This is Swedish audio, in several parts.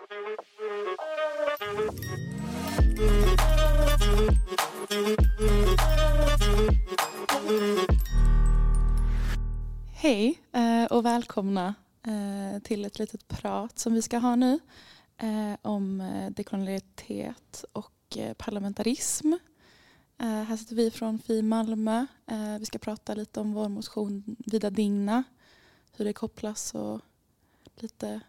Hej eh, och välkomna eh, till ett litet prat som vi ska ha nu eh, om dekolonialitet och parlamentarism. Här sitter vi från FI Malmö. Vi ska prata lite om vår motion Vida Digna, hur det kopplas och lite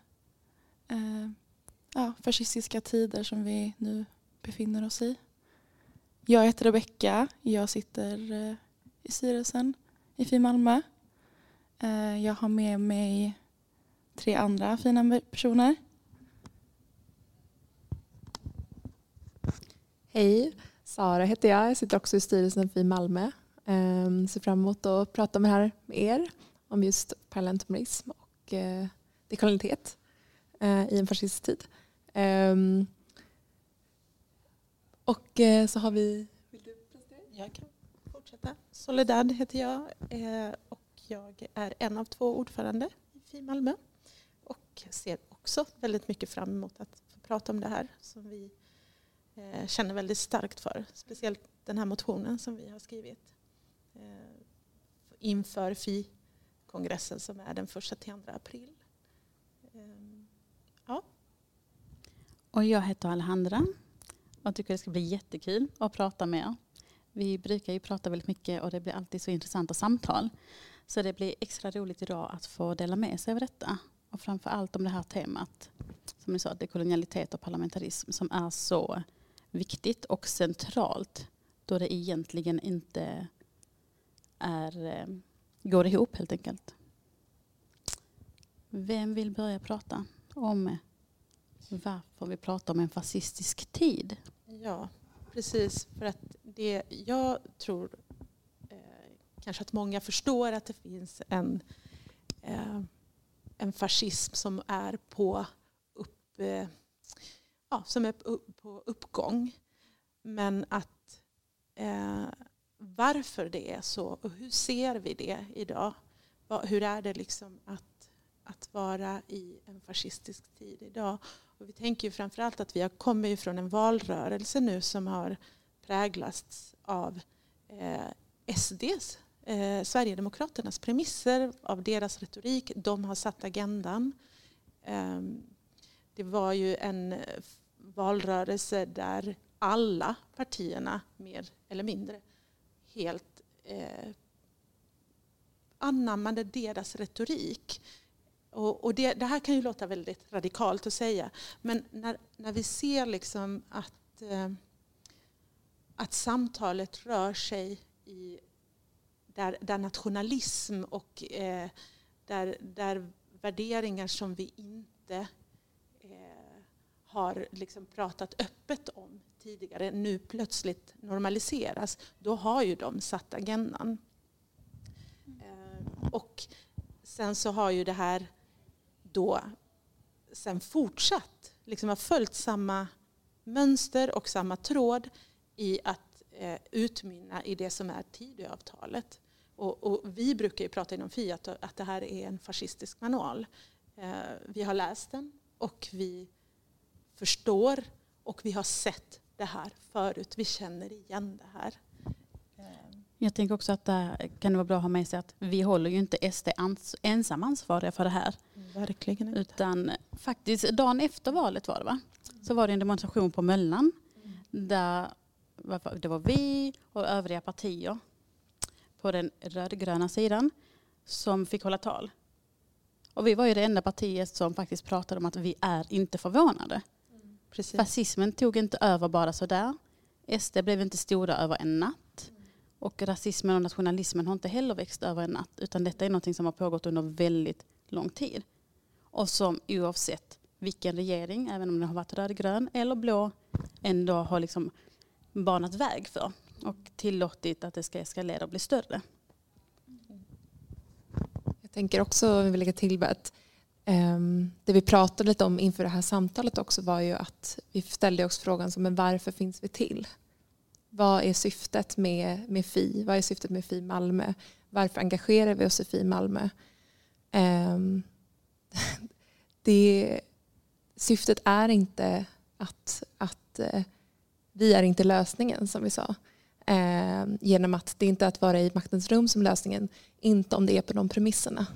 ja, fascistiska tider som vi nu befinner oss i. Jag heter Rebecka. Jag sitter eh, i styrelsen i FI Malmö. Eh, jag har med mig tre andra fina personer. Hej, Sara heter jag. Jag sitter också i styrelsen för Malmö. Ehm, ser fram emot att prata med, här med er om just parlamentarism och eh, uh, dekolonitet i en fascistisk tid. Um, och eh, så har vi... Vill du presentera? Jag kan fortsätta. Soledad heter jag eh, och jag är en av två ordförande i FI Malmö och ser också väldigt mycket fram emot att få prata om det här som vi eh, känner väldigt starkt för. Speciellt den här motionen som vi har skrivit eh, inför FI-kongressen som är den första till andra april. Ehm, ja. Och jag heter Alejandra och tycker det ska bli jättekul att prata med er. Vi brukar ju prata väldigt mycket och det blir alltid så intressanta samtal. Så det blir extra roligt idag att få dela med sig av detta. Och framför allt om det här temat, som ni sa, dekolonialitet och parlamentarism, som är så viktigt och centralt då det egentligen inte är, eh, går ihop helt enkelt. Vem vill börja prata om varför vi pratar om en fascistisk tid? Ja, precis. För att det jag tror eh, kanske att många förstår att det finns en, eh, en fascism som är på, upp, eh, ja, som är på uppgång. Men att eh, varför det är så och hur ser vi det idag? Hur är det liksom att, att vara i en fascistisk tid idag? Och vi tänker ju framförallt att vi har kommit från en valrörelse nu som har präglats av eh, SDs eh, Sverigedemokraternas premisser, av deras retorik. De har satt agendan. Eh, det var ju en valrörelse där alla partierna mer eller mindre helt eh, anammade deras retorik. Och, och det, det, här kan ju låta väldigt radikalt att säga, men när, när vi ser liksom att, eh, att samtalet rör sig i där, där nationalism och eh, där, där värderingar som vi inte eh, har liksom pratat öppet om tidigare nu plötsligt normaliseras, då har ju de satt agendan. Eh, och sen så har ju det här då sen fortsatt, liksom har följt samma mönster och samma tråd i att eh, utmynna i det som är Tidöavtalet. Och, och, vi brukar ju prata inom Fiat att det här är en fascistisk manual. Eh, vi har läst den och vi förstår och vi har sett det här förut. Vi känner igen det här. Eh, jag tänker också att det kan vara bra att ha med sig att vi håller ju inte SD ensam ansvariga för det här. Verkligen inte. Utan faktiskt dagen efter valet var det va? Så var det en demonstration på Möllan. Där det var vi och övriga partier på den rödgröna sidan som fick hålla tal. Och vi var ju det enda partiet som faktiskt pratade om att vi är inte förvånade. Mm. Fascismen tog inte över bara sådär. SD blev inte stora över en natt. Och rasismen och nationalismen har inte heller växt över en natt. Utan detta är något som har pågått under väldigt lång tid. Och som oavsett vilken regering, även om den har varit rödgrön eller blå, ändå har liksom banat väg för och tillåtit att det ska eskalera och bli större. Jag tänker också, om vi vill lägga till att um, det vi pratade lite om inför det här samtalet också var ju att vi ställde oss frågan som, men varför finns vi till? Vad är syftet med, med FI? Vad är syftet med FI Malmö? Varför engagerar vi oss i FI Malmö? Um, det syftet är inte att, att uh, vi är inte lösningen som vi sa. Eh, genom att det inte är att vara i maktens rum som lösningen, inte om det är på de premisserna.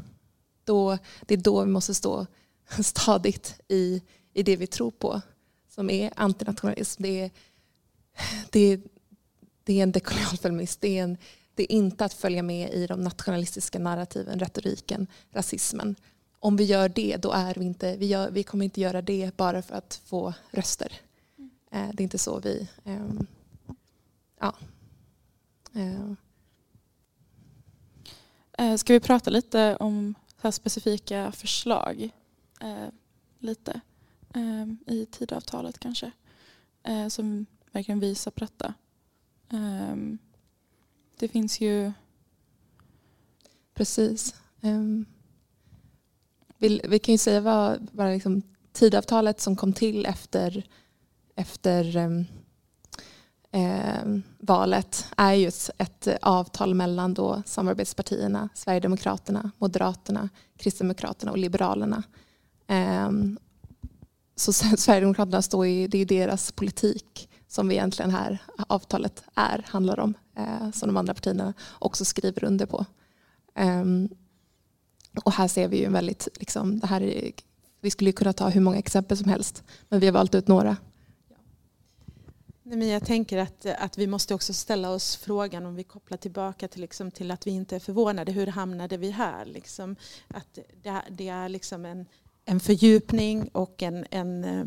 Då, det är då vi måste stå stadigt i, i det vi tror på som är antinationalism. Det är, det är, det är en dekolonial feminism. Det är, en, det är inte att följa med i de nationalistiska narrativen, retoriken, rasismen. Om vi gör det, då är vi inte, vi, gör, vi kommer inte göra det bara för att få röster. Eh, det är inte så vi... Ehm, ja. Eh. Eh, ska vi prata lite om så specifika förslag? Eh, lite eh, i tidavtalet kanske. Eh, som verkligen visar på detta. Um, det finns ju... Precis. Um, vi, vi, kan ju säga vad, vad liksom, tidavtalet som kom till efter, efter um, eh, valet är ju ett avtal mellan då samarbetspartierna, Sverigedemokraterna, Moderaterna, Kristdemokraterna och Liberalerna. Eh, så Sverigedemokraterna står i, det är deras politik som vi egentligen här avtalet är, handlar om, eh, som de andra partierna också skriver under på. Um, och här ser vi ju väldigt, liksom, det här är, vi skulle kunna ta hur många exempel som helst, men vi har valt ut några. Nej, men jag tänker att, att vi måste också ställa oss frågan om vi kopplar tillbaka till, liksom, till att vi inte är förvånade. Hur hamnade vi här? Liksom, att det, det är liksom en, en fördjupning och en, en eh,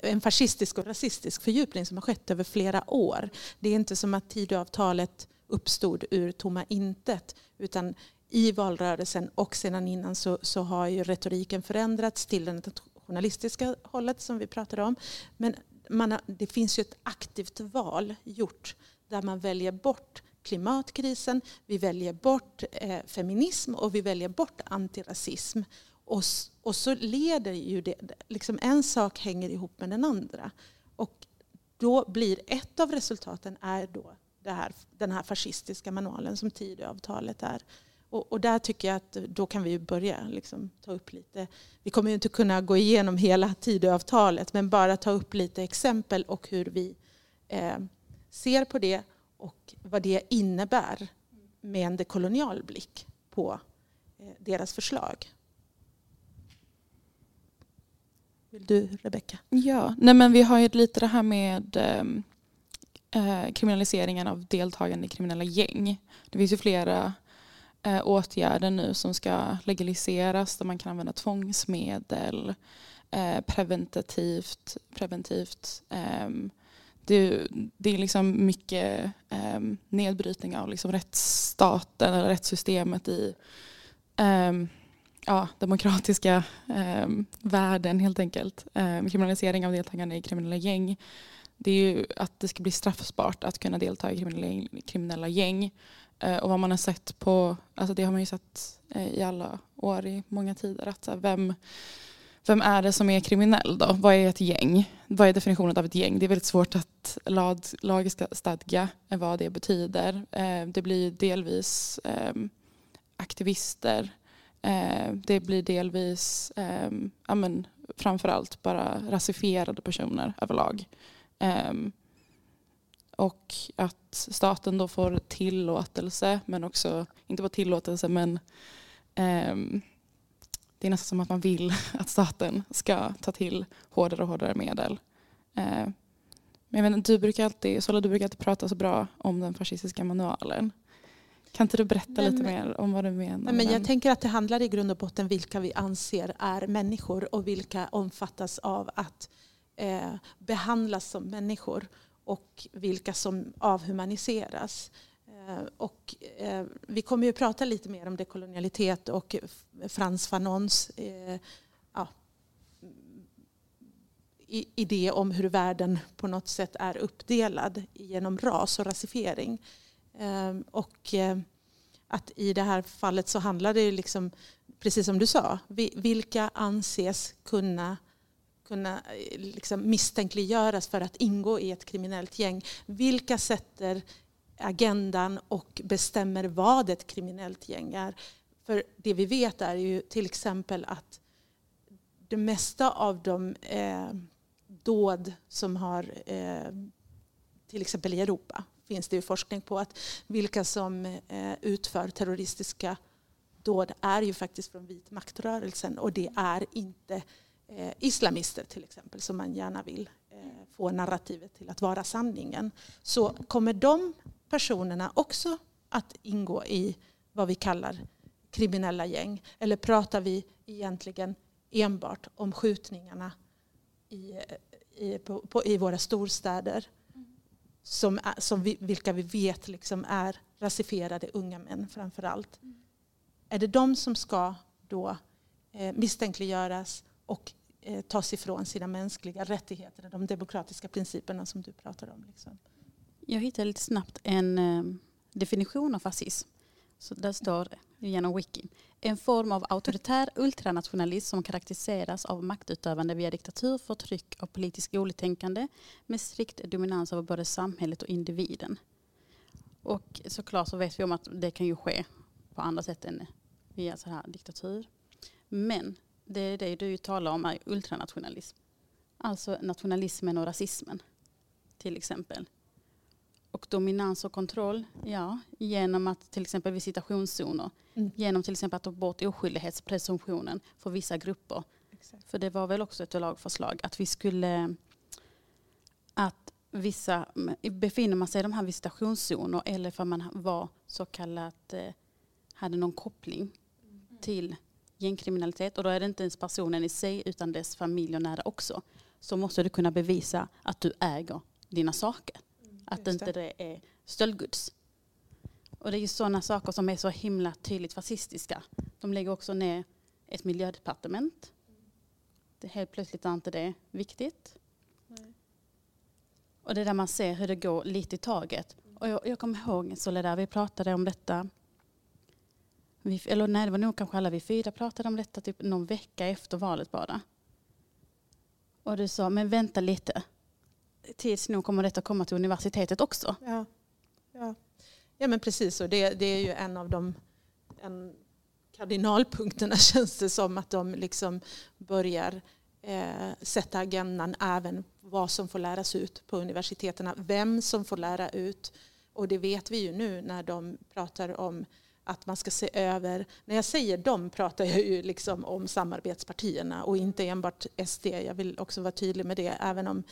en fascistisk och rasistisk fördjupning som har skett över flera år. Det är inte som att Tidöavtalet uppstod ur tomma intet utan i valrörelsen och sedan innan så, så har ju retoriken förändrats till det journalistiska hållet som vi pratade om. Men man har, det finns ju ett aktivt val gjort där man väljer bort klimatkrisen, vi väljer bort eh, feminism och vi väljer bort antirasism. Och, och så leder ju det, liksom en sak hänger ihop med den andra. Och då blir ett av resultaten är då det här, den här fascistiska manualen som Tidöavtalet är. Och, och, där tycker jag att då kan vi börja liksom, ta upp lite. Vi kommer ju inte kunna gå igenom hela Tidöavtalet men bara ta upp lite exempel och hur vi eh, ser på det och vad det innebär med en dekolonial blick på eh, deras förslag. Vill du Rebecka? Ja, nej men vi har ju lite det här med ehm, eh, kriminaliseringen av deltagande i kriminella gäng. Det finns ju flera eh, åtgärder nu som ska legaliseras där man kan använda tvångsmedel eh, preventivt. preventivt eh, det, det, är liksom mycket eh, nedbrytning av liksom rättsstaten eller rättssystemet i eh, ja, demokratiska eh, värden helt enkelt. Eh, kriminalisering av deltagande i kriminella gäng. Det är ju att det ska bli straffbart att kunna delta i kriminella, kriminella gäng. Eh, och vad man har sett på, alltså det har man ju sett eh, i alla år i många tider. Att så här, vem, vem är det som är kriminell då? Vad är ett gäng? Vad är definitionen av ett gäng? Det är väldigt svårt att lag, lagstadga eh, vad det betyder. Eh, det blir delvis ehm, aktivister Eh, det blir delvis eh, ja, men framförallt bara rasifierade personer överlag. Eh, och att staten då får tillåtelse, men också, inte bara tillåtelse, men eh, det är nästan som att man vill att staten ska ta till hårdare och hårdare medel. Eh, men jag vet, du brukar alltid, Sola, du brukar alltid prata så bra om den fascistiska manualen. Kan inte du berätta men, lite mer om vad du menar? Men jag tänker att det handlar i grund och botten vilka vi anser är människor och vilka omfattas av att eh, behandlas som människor och vilka som avhumaniseras. Eh, och, eh, vi kommer ju prata lite mer om dekolonialitet och Frans Fanons eh, ja, idé om hur världen på något sätt är uppdelad genom ras och rasifiering. Ehm, och eh, att i det här fallet så handlar det ju liksom, precis som du sa, vilka anses kunna kunna eh, liksom misstänkliggöras för att ingå i ett kriminellt gäng. Vilka sätter agendan och bestämmer vad ett kriminellt gäng är? För det vi vet är ju till exempel att det mesta av de eh, dåd som har eh, till exempel i Europa finns det ju forskning på att vilka som eh, utför terroristiska dåd är ju faktiskt från vit maktrörelsen och det är inte eh, islamister till exempel som man gärna vill eh, få narrativet till att vara sanningen. Så kommer de personerna också att ingå i vad vi kallar kriminella gäng? Eller pratar vi egentligen enbart om skjutningarna i, i, på, på, i våra storstäder? Som, är, som vi, vilka vi vet liksom är rasifierade unga män framför allt. Mm. Är det de som ska då eh, misstänkliggöras och eh, tas ifrån sina mänskliga rättigheter, de demokratiska principerna som du pratar om? Liksom? Jag hittade lite snabbt en eh, definition av fascism. Så där står genom wiki. En form av auktoritär ultranationalism som karaktäriseras av maktutövande via diktatur, förtryck och politiskt oliktänkande med strikt dominans över både samhället och individen. Och såklart så vet vi om att det kan ju ske på andra sätt än via så här diktatur. Men det är det du talar om är ultranationalism. Alltså nationalismen och rasismen till exempel. Och dominans och kontroll, ja, genom att till exempel visitationszoner, mm. genom till exempel att ta bort oskyldighetspresumtionen för vissa grupper. Exakt. För det var väl också ett lagförslag att vi skulle, att vissa, befinner man sig i de här visitationszoner eller för man var så kallat, eh, hade någon koppling mm. till gängkriminalitet och då är det inte ens personen i sig utan dess familj och nära också. Så måste du kunna bevisa att du äger dina saker. Att det inte det är stöldgods. Och det är ju sådana saker som är så himla tydligt fascistiska. De lägger också ner ett miljödepartement. Det är helt plötsligt är inte det viktigt. Nej. Och det är där man ser hur det går lite i taget. Och jag, jag kommer ihåg Soledad, vi pratade om detta. Vi, eller nej, det var nog kanske alla vi fyra pratade om detta typ någon vecka efter valet bara. Och du sa, men vänta lite tids nog kommer detta komma till universitetet också. Ja, ja. ja men precis. Och det, det är ju en av de en kardinalpunkterna känns det som. Att de liksom börjar eh, sätta agendan även vad som får läras ut på universiteten. Vem som får lära ut. Och det vet vi ju nu när de pratar om att man ska se över, när jag säger de pratar jag ju liksom om samarbetspartierna och inte enbart SD. Jag vill också vara tydlig med det, även om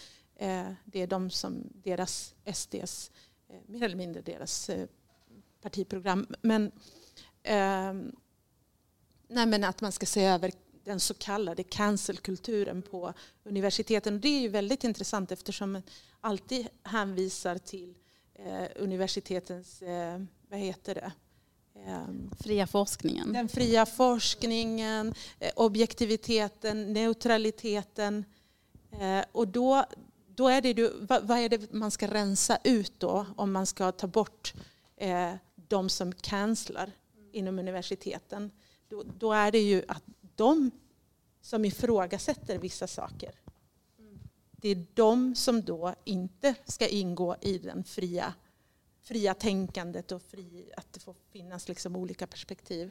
det är de som deras SDs, eh, mer eller mindre deras eh, partiprogram. Men, ehm, nej men att man ska se över den så kallade cancelkulturen på universiteten. Det är ju väldigt intressant eftersom man alltid hänvisar till universitetens, vad heter det, ehm, Fria forskningen. Den fria forskningen, objektiviteten, neutraliteten. Och då, då är det ju, vad, vad, är det man ska rensa ut då om man ska ta bort eh, de som cancelar inom universiteten? Då, då, är det ju att de som ifrågasätter vissa saker, det är de som då inte ska ingå i den fria, fria tänkandet och fri, att det får finnas liksom olika perspektiv.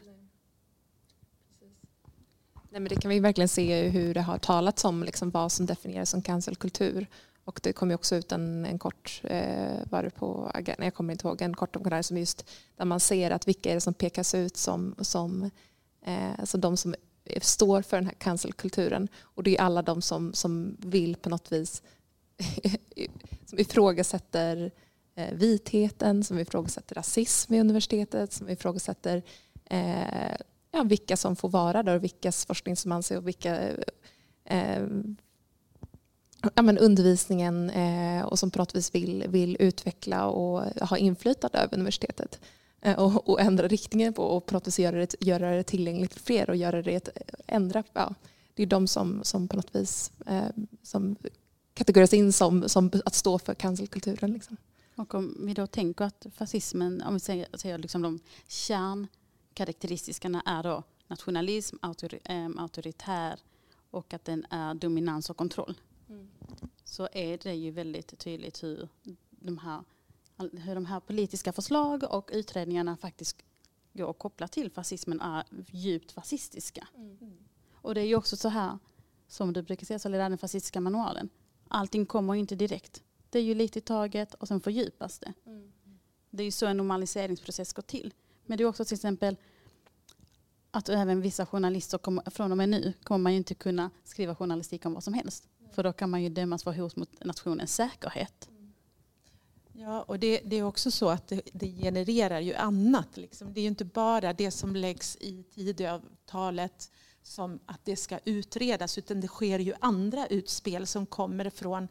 Nej, men det kan vi verkligen se hur det har talats om liksom vad som definieras som cancelkultur. Och det kom ju också ut en, en kort, eh, var det på jag kommer inte ihåg, en kort dokumentär som just där man ser att vilka är det som pekas ut som, som, eh, alltså de som står för den här cancelkulturen. Och det är alla de som, som vill på något vis som ifrågasätter eh, vitheten, som ifrågasätter rasism i universitetet, som ifrågasätter eh, ja, vilka som får vara där och vilkas forskning som anses och vilka eh, eh ja, men undervisningen eh, och som på något vis vill, vill utveckla och ha inflytande över universitetet. Eh, och, och, ändra riktningen på och på något vis göra det, göra det tillgängligt för fler och göra det, ändra, ja, det är de som, som på något vis eh, som kategoriseras in som, som att stå för cancelkulturen. Liksom. Och om vi då tänker att fascismen, om vi säger, säger liksom de kärnkaraktäristiska är då nationalism, autor, eh, och att den är dominans och kontroll så är det ju väldigt tydligt hur de här, hur de här politiska förslag och utredningarna faktiskt går att koppla till fascismen är djupt fascistiska. Mm. Och det är ju också så här, som du brukar säga, så är den fascistiska manualen. Allting kommer inte direkt. Det är ju lite i taget och sen fördjupas det. Det är ju så en normaliseringsprocess går till. Men det är också till exempel att även vissa journalister kommer, från och med nu kommer man ju inte kunna skriva journalistik om vad som helst. För då kan man ju dömas för hot mot nationens säkerhet. Ja, och det, det är också så att det, det genererar ju annat. Liksom. Det är ju inte bara det som läggs i Tidöavtalet som att det ska utredas utan det sker ju andra utspel som kommer från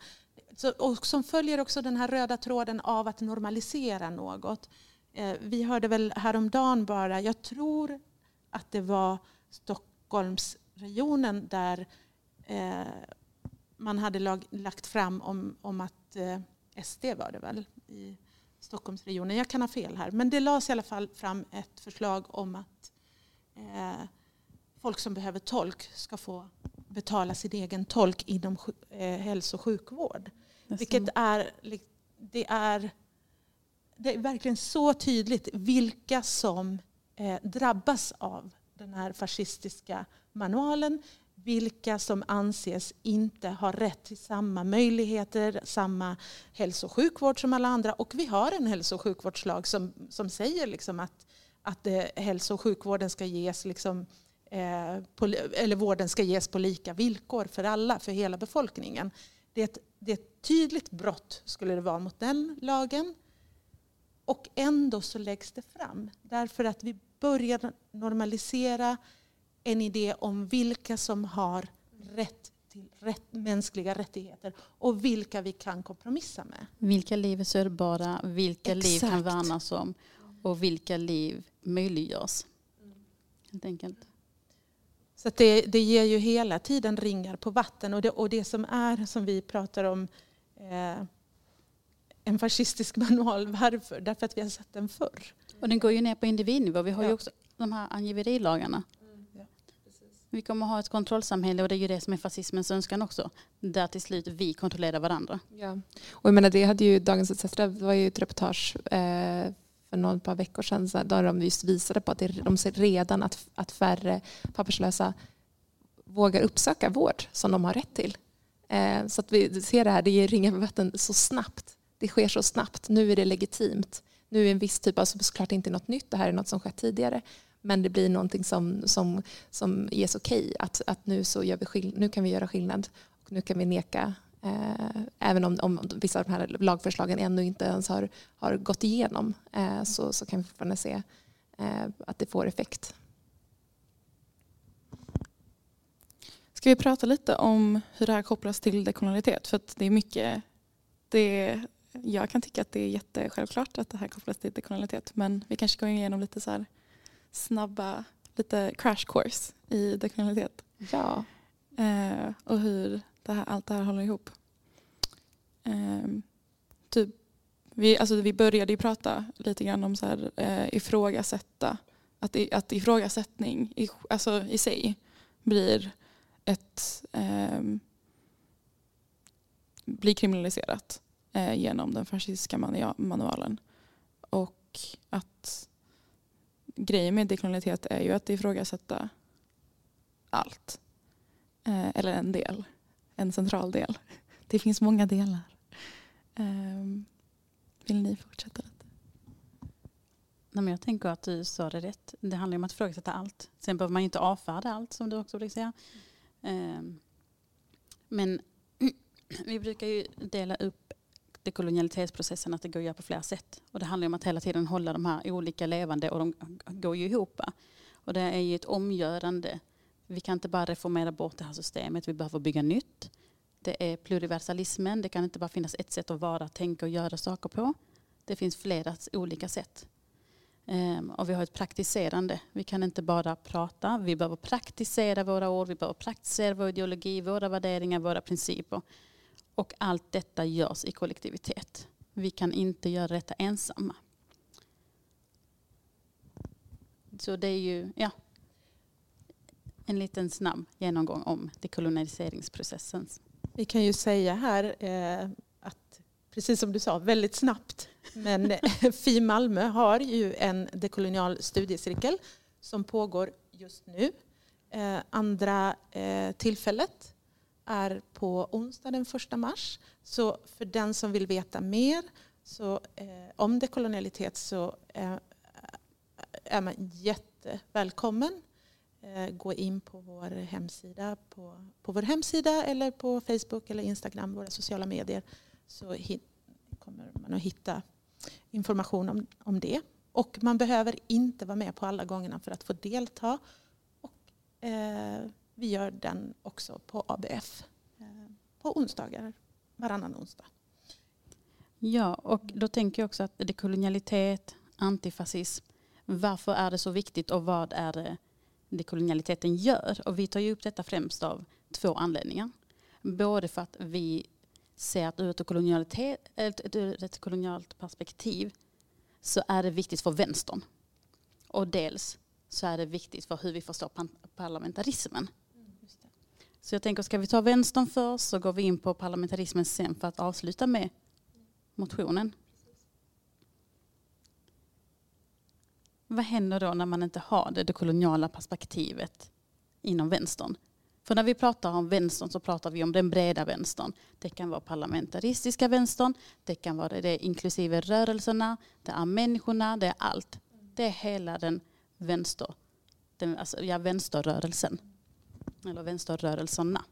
så, och som följer också den här röda tråden av att normalisera något. Eh, vi hörde väl häromdagen bara, jag tror att det var Stockholmsregionen där eh, man hade lag, lagt fram om, om att eh, SD var det väl i Stockholmsregionen. Jag kan ha fel här. Men det lades i alla fall fram ett förslag om att eh, folk som behöver tolk ska få betala sin egen tolk inom eh, hälso och sjukvård. Vilket är, det är, det är verkligen så tydligt vilka som eh, drabbas av den här fascistiska manualen. Vilka som anses inte ha rätt till samma möjligheter, samma hälso och sjukvård som alla andra. Och vi har en hälso och sjukvårdslag som, som säger liksom att, att eh, hälso och sjukvården ska ges liksom, eh, på, eller vården ska ges på lika villkor för alla, för hela befolkningen. Det är ett, det är ett tydligt brott skulle det vara mot den lagen. Och ändå så läggs det fram. Därför att vi börjar normalisera en idé om vilka som har rätt till rätt, mänskliga rättigheter och vilka vi kan kompromissa med. Vilka liv är sörbara, vilka Exakt. liv kan värnas om och vilka liv möjliggörs. Helt enkelt. Så det, det ger ju hela tiden ringar på vatten. Och det, och det som är, som vi pratar om, eh, en fascistisk manual. Varför? Därför att vi har sett den förr. Och den går ju ner på individnivå. Vi har ja. ju också de här angiverilagarna. Vi kommer ha ett kontrollsamhälle och det är ju det som är fascismens önskan också. Där till slut vi kontrollerar varandra. Ja. Och jag menar, det hade ju Dagens ETC, det var ju ett reportage eh, för några par veckor sedan där de just visade på att de ser redan att, att färre papperslösa vågar uppsöka vård som de har rätt till. Eh, så att vi ser det här, det ger ringar på vatten så snabbt. Det sker så snabbt. Nu är det legitimt. Nu är en viss typ, alltså såklart inte något nytt, det här är något som skett tidigare. Men det blir någonting som, som, som ges okej. Okay. Att, att nu, så gör vi skill- nu kan vi göra skillnad. Och nu kan vi neka Eh, även om, om vissa av de här lagförslagen ännu inte ens har, har gått igenom eh, så, så kan vi fortfarande se eh, att det får effekt. Ska vi prata lite om hur det här kopplas till dekolonialitet? För det är mycket, det, jag kan tycka att det är jättesjälvklart att det här kopplas till dekolonialitet men vi kanske går igenom lite så här snabba, lite crash course i dekolonialitet. Ja. Eh, och hur det här, allt det här håller ihop. Um, typ, vi, alltså vi började ju prata lite grann om så här, uh, ifrågasätta. Att, att ifrågasättning i, alltså i sig blir ett um, blir kriminaliserat uh, genom den fascistiska manualen. Och att grejen med dekolonialitet är ju att ifrågasätta allt. Eh, eller en del en central del. Det finns många delar. Eh, vill ni fortsätta lite? Nej, men jag tänker att du sa det rätt. Det handlar om att ifrågasätta allt. Sen behöver man ju inte avfärda allt som du också brukar säga. Eh, men vi brukar ju dela upp dekolonialitetsprocessen att det går att göra på flera sätt. Och det handlar om att hela tiden hålla de här olika levande och de går ju ihop. Och det är ju ett omgörande vi kan inte bara reformera bort det här systemet, vi behöver bygga nytt. Det är pluriversalismen, det kan inte bara finnas ett sätt att vara, tänka och göra saker på. Det finns flera olika sätt. Ehm, och vi har ett praktiserande. Vi kan inte bara prata, vi behöver praktisera våra ord, vi behöver praktisera vår ideologi, våra värderingar, våra principer. Och allt detta görs i kollektivitet. Vi kan inte göra detta ensamma. Så det är ju, ja, en liten snabb genomgång om dekoloniseringsprocessen. Vi kan ju säga här eh, att, precis som du sa, väldigt snabbt, men FI Malmö har ju en dekolonial studiecirkel som pågår just nu. Eh, andra eh, tillfället är på onsdag den 1 mars. Så för den som vill veta mer så, eh, om dekolonialitet så eh, är man jättevälkommen. Eh, gå in på vår hemsida, på, på vår hemsida eller på Facebook eller Instagram, våra sociala medier. Så hit, kommer man att hitta information om, om det. Och man behöver inte vara med på alla gångerna för att få delta. Och, eh, vi gör den också på ABF eh, på onsdagar, varannan onsdag. Ja, och då tänker jag också att det är kolonialitet, antifascism. Varför är det så viktigt och vad är det dekolonialiteten gör? Och vi tar ju upp detta främst av två anledningar. Både för att vi ser att ur ett, kolonialitet, ur ett kolonialt perspektiv så är det viktigt för vänstern. Och dels så är det viktigt för hur vi förstår parlamentarismen. Så jag tänker, ska vi ta vänstern först så går vi in på parlamentarismen sen för att avsluta med motionen. Vad händer då när man inte har det, det koloniala perspektivet inom vänstern? För när vi pratar om vänstern så pratar vi om den breda vänstern. Det kan vara parlamentaristiska vänstern, det kan vara det inklusive rörelserna, det är människorna, det är allt. Det är hela den vänster, den, alltså, ja, vänsterrörelsen. Eller vänsterrörelserna.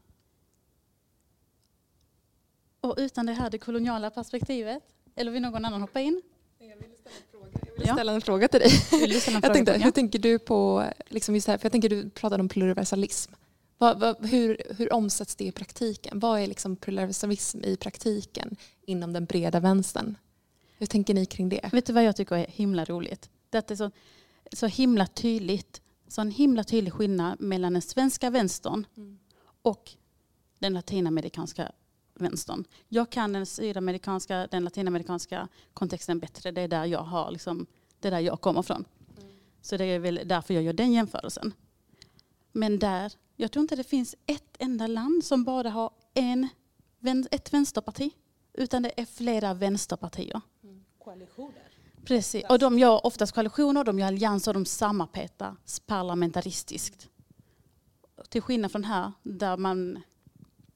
Och utan det här det koloniala perspektivet, eller vill någon annan hoppa in? Jag vill ställa en fråga, jag vill ställa en fråga till dig. jag tänkte, hur tänker du på, liksom just här, för jag tänker du pratade om pluralism. Vad, vad, hur, hur omsätts det i praktiken? Vad är liksom pluralism i praktiken inom den breda vänstern? Hur tänker ni kring det? Vet du vad jag tycker är himla roligt? Det är så, så himla tydligt, så en himla tydlig skillnad mellan den svenska vänstern mm. och den latinamerikanska vänstern. Jag kan den sydamerikanska, den latinamerikanska kontexten bättre. Det är där jag har liksom, det är där jag kommer från. Mm. Så det är väl därför jag gör den jämförelsen. Men där, jag tror inte det finns ett enda land som bara har en, ett vänsterparti. Utan det är flera vänsterpartier. Mm. Koalitioner. Precis, och de gör oftast koalitioner, de gör allianser de samarbetar parlamentaristiskt. Till skillnad från här där man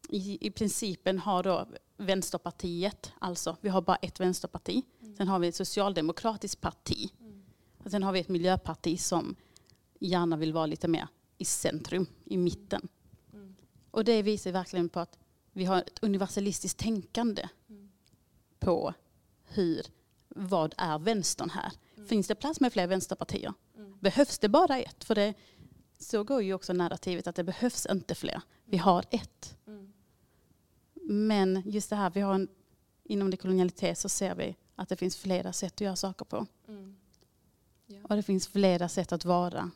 i, i principen har då Vänsterpartiet, alltså vi har bara ett vänsterparti. Mm. Sen har vi ett socialdemokratiskt parti. Mm. Och sen har vi ett miljöparti som gärna vill vara lite mer i centrum, i mitten. Mm. Och det visar verkligen på att vi har ett universalistiskt tänkande på hur, vad är vänstern här? Mm. Finns det plats med fler vänsterpartier? Mm. Behövs det bara ett? För det, så går ju också narrativet att det behövs inte fler. Vi har ett. Mm. Men just det här, vi har en, inom dekolonialitet så ser vi att det finns flera sätt att göra saker på. Mm. Ja. Och det finns flera sätt att vara.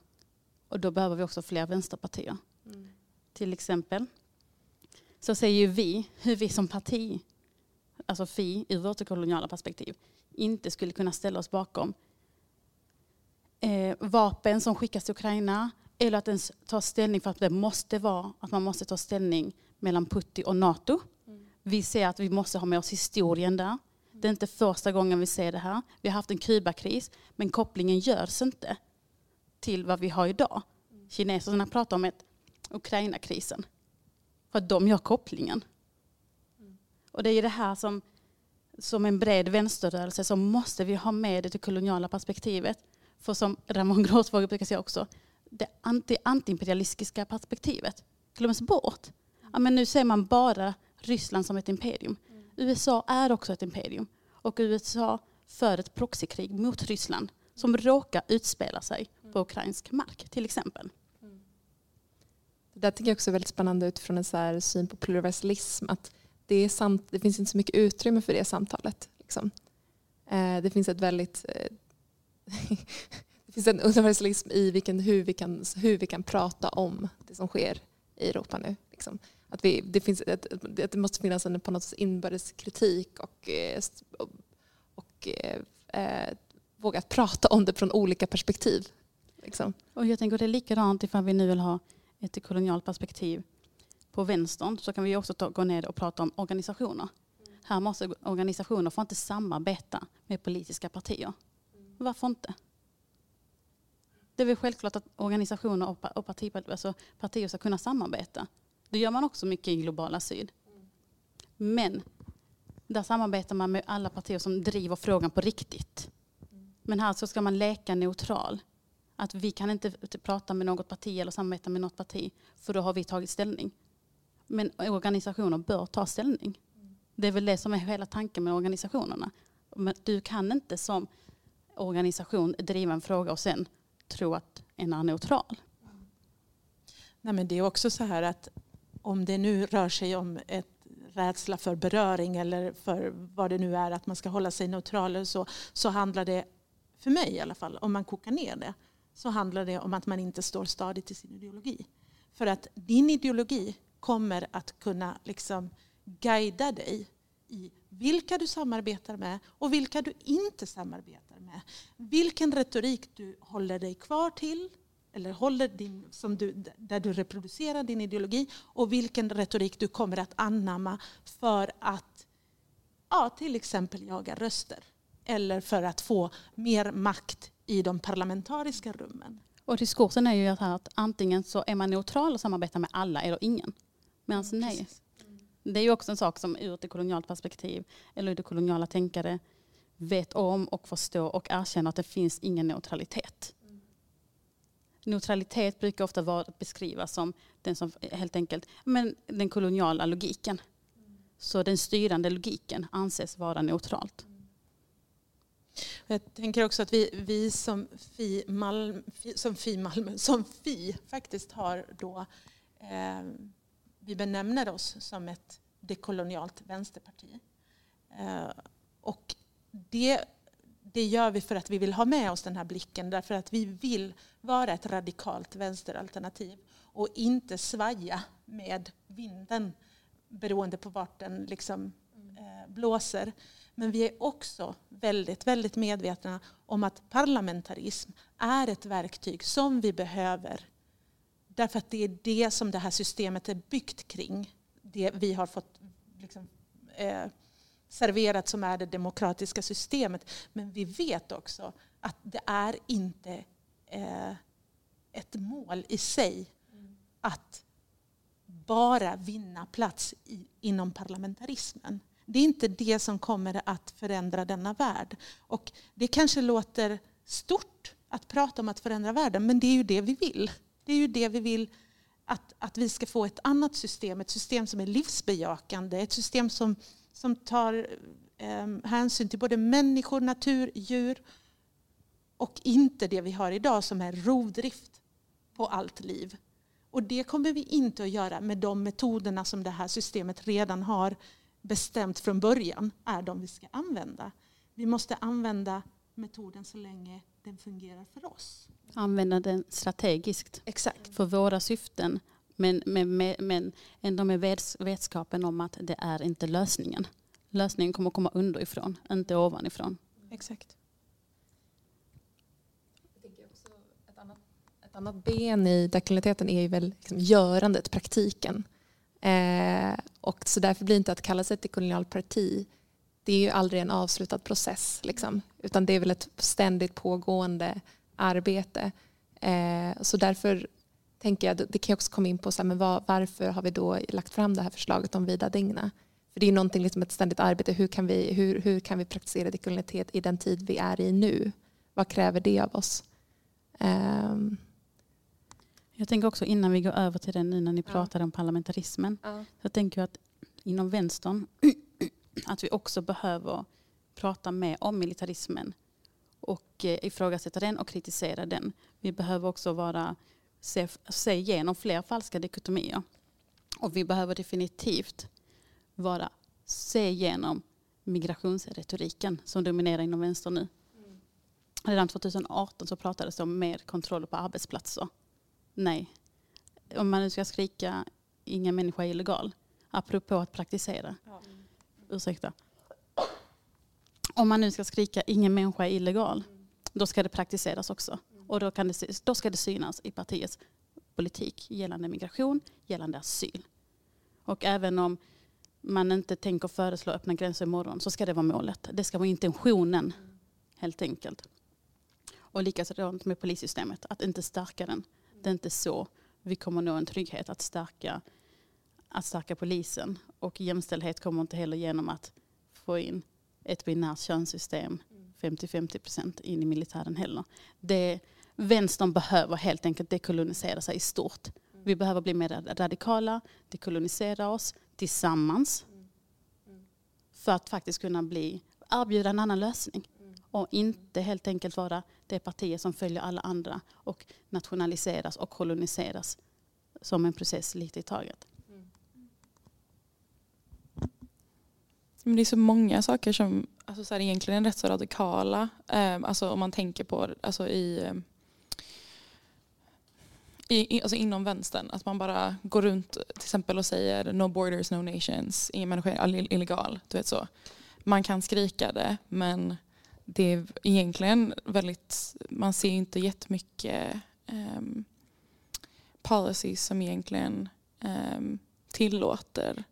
Och då behöver vi också fler vänsterpartier. Mm. Till exempel så säger vi hur vi som parti, alltså FI ur vårt koloniala perspektiv, inte skulle kunna ställa oss bakom eh, vapen som skickas till Ukraina eller att ens ta ställning för att det måste vara att man måste ta ställning mellan Putin och NATO. Mm. Vi ser att vi måste ha med oss historien där. Det är inte första gången vi ser det här. Vi har haft en Kubakris, men kopplingen görs inte till vad vi har idag. Kineserna pratar om ett Ukraina-krisen. För att de gör kopplingen. Och det är det här som, som en bred vänsterrörelse så måste vi ha med det koloniala perspektivet. För som Ramon Gråsvåger brukar säga också, det anti, antiimperialistiska perspektivet glöms bort. Ja, men nu ser man bara Ryssland som ett imperium. Mm. USA är också ett imperium. Och USA för ett proxykrig mot Ryssland som råkar utspela sig på ukrainsk mark till exempel. Det där tycker jag också är väldigt spännande utifrån en så syn på pluralism. Att det, är samt, det finns inte så mycket utrymme för det samtalet. Liksom. Eh, det finns ett väldigt eh, det finns en universalism i vilken, hur, vi kan, hur vi kan prata om det som sker i Europa nu. Liksom. Att, vi, det finns att, att det måste finnas en på något sätt inbördes kritik och, eh, och, och eh, våga prata om det från olika perspektiv. Liksom. Och jag tänker att det är likadant ifall vi nu vill ha ett kolonialt perspektiv på vänstern så kan vi också ta, gå ner och prata om organisationer. Mm. Här måste organisationer får inte samarbeta med politiska partier. Mm. Varför inte? Det är väl självklart att organisationer och, och parti, alltså partier ska kunna samarbeta. Det gör man också mycket i globala syd. Men där samarbetar man med alla partier som driver frågan på riktigt. Men här så ska man leka neutral. Att vi kan inte prata med något parti eller samarbeta med något parti för då har vi tagit ställning. Men organisationer bör ta ställning. Det är väl det som är hela tanken med organisationerna. Men du kan inte som organisation driva en fråga och sen tro att en är neutral. Nej, men det är också så här att om det nu rör sig om ett rädsla för beröring eller för vad det nu är att man ska hålla sig neutral så, så handlar det, för mig i alla fall, om man kokar ner det, så handlar det om att man inte står stadigt i sin ideologi. För att din ideologi kommer att kunna liksom guida dig i vilka du samarbetar med och vilka du inte samarbetar med. Vilken retorik du håller dig kvar till eller håller din, som du, där du reproducerar din ideologi och vilken retorik du kommer att anamma för att ja, till exempel jaga röster eller för att få mer makt i de parlamentariska rummen. Och diskursen är ju att antingen så är man neutral och samarbetar med alla eller ingen. Medan nej. Det är ju också en sak som ur ett kolonialt perspektiv eller det koloniala tänkare vet om och förstår och erkänner att det finns ingen neutralitet. Neutralitet brukar ofta vara, beskrivas som den som helt enkelt, men den koloniala logiken. Så den styrande logiken anses vara neutralt. Jag tänker också att vi, vi som, Fi Malm, som, Fi Malmö, som Fi faktiskt har då eh, vi benämner oss som ett dekolonialt vänsterparti. Eh, och det, det gör vi för att vi vill ha med oss den här blicken därför att vi vill vara ett radikalt vänsteralternativ och inte svaja med vinden beroende på vart den liksom, eh, blåser. Men vi är också väldigt, väldigt medvetna om att parlamentarism är ett verktyg som vi behöver Därför att det är det som det här systemet är byggt kring. Det vi har fått liksom, eh, serverat som är det demokratiska systemet. Men vi vet också att det är inte eh, ett mål i sig att bara vinna plats i, inom parlamentarismen. Det är inte det som kommer att förändra denna värld. Och det kanske låter stort att prata om att förändra världen, men det är ju det vi vill. Det är ju det vi vill att, att vi ska få ett annat system. Ett system som är livsbejakande. Ett system som, som tar eh, hänsyn till både människor, natur, djur och inte det vi har idag som är rovdrift på allt liv. Och det kommer vi inte att göra med de metoderna som det här systemet redan har bestämt från början är de vi ska använda. Vi måste använda metoden så länge den fungerar för oss. Använda den strategiskt Exakt. för våra syften. Men, men, men, ändå med vetskapen om att det är inte lösningen. Lösningen kommer komma underifrån, inte ovanifrån. Exakt. Ett annat, ett annat ben i dekoloniteten är ju väl liksom görandet, praktiken. Eh, och så därför blir det inte att kalla sig ett kolonialt parti det är ju aldrig en avslutad process. Liksom. Utan det är väl ett ständigt pågående arbete. Eh, så därför tänker jag, det kan jag också komma in på, så här, men var, varför har vi då lagt fram det här förslaget om vida digna? För det är någonting, liksom ett ständigt arbete. Hur kan vi, hur, hur kan vi praktisera dekolonitet i den tid vi är i nu? Vad kräver det av oss? Um. Jag tänker också innan vi går över till den nu när ni ja. pratade om parlamentarismen. Ja. Så jag tänker att inom vänstern att vi också behöver prata mer om militarismen och eh, ifrågasätta den och kritisera den. Vi behöver också vara, se, se igenom fler falska dikotomier. Och vi behöver definitivt vara, se igenom migrationsretoriken som dominerar inom vänster nu. Mm. Redan 2018 så pratades det om mer kontroll på arbetsplatser. Nej. Om man nu ska skrika ingen människa är illegal, apropå att praktisera. Ja ursäkta. Om man nu ska skrika ingen människa är illegal, då ska det praktiseras också. Och då, kan det, då ska det synas i partiets politik gällande migration, gällande asyl. Och även om man inte tänker föreslå öppna gränser imorgon så ska det vara målet. Det ska vara intentionen helt enkelt. Och likadant med polissystemet, att inte stärka den. Det är inte så vi kommer nå en trygghet, att stärka att stärka polisen. Och jämställdhet kommer inte heller genom att få in ett binärt könssystem 50-50% in i militären heller. Det, vänstern behöver helt enkelt dekolonisera sig i stort. Vi behöver bli mer radikala, dekolonisera oss tillsammans för att faktiskt kunna bli, erbjuda en annan lösning. Och inte helt enkelt vara det partiet som följer alla andra och nationaliseras och koloniseras som en process lite i taget. Men det är så många saker som alltså så här, egentligen är rätt så radikala. Eh, alltså om man tänker på alltså ehm, i, i, alltså inom vänstern. Att man bara går runt till exempel och säger no borders, no nations, ingen människa är illegal. Du vet så. Man kan skrika det men det är egentligen väldigt, man ser inte jättemycket um, policies som egentligen um, tillåter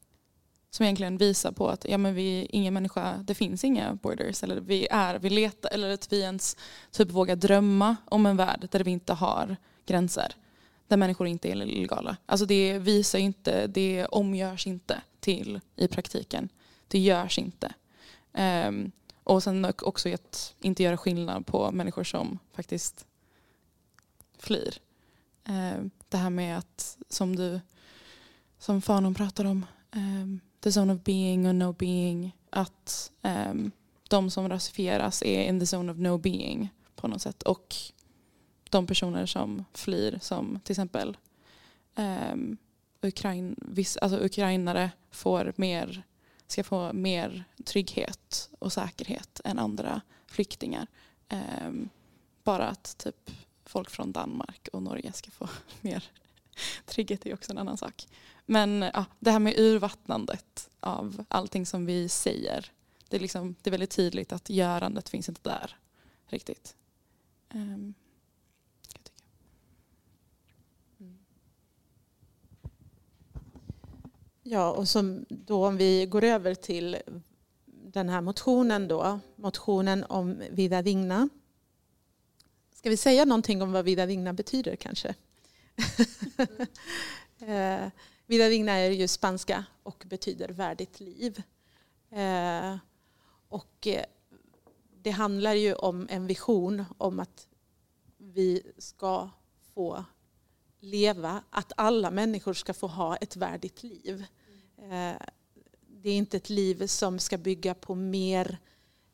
som egentligen visar på att ja, men vi, ingen människa, det finns inga borders. Eller vi är, vi letar, eller att vi ens typ vågar drömma om en värld där vi inte har gränser. Där människor inte är illegala. Alltså det visar inte, det omgörs inte till i praktiken. Det görs inte. Um, och sen också att inte göra skillnad på människor som faktiskt flyr. Um, det här med att, som du, som Fanon pratar om, um, the zone of being och no being. Att um, de som rasifieras är in the zone of no being på något sätt. Och de personer som flyr som till exempel um, Ukrain, viss, alltså ukrainare får mer, ska få mer trygghet och säkerhet än andra flyktingar. Um, bara att typ folk från Danmark och Norge ska få mer trygghet är också en annan sak. Men ja, det här med urvattnandet av allting som vi säger. Det är, liksom, det är väldigt tydligt att görandet finns inte där riktigt. Um, Ja, och som då om vi går över till den här motionen då, motionen om Vida Vigna. Ska vi säga någonting om vad Vida Vigna betyder kanske? Mm. Vida Digna är ju spanska och betyder värdigt liv. Eh, och eh, det handlar ju om en vision om att vi ska få leva, att alla människor ska få ha ett värdigt liv. Eh, det är inte ett liv som ska bygga på mer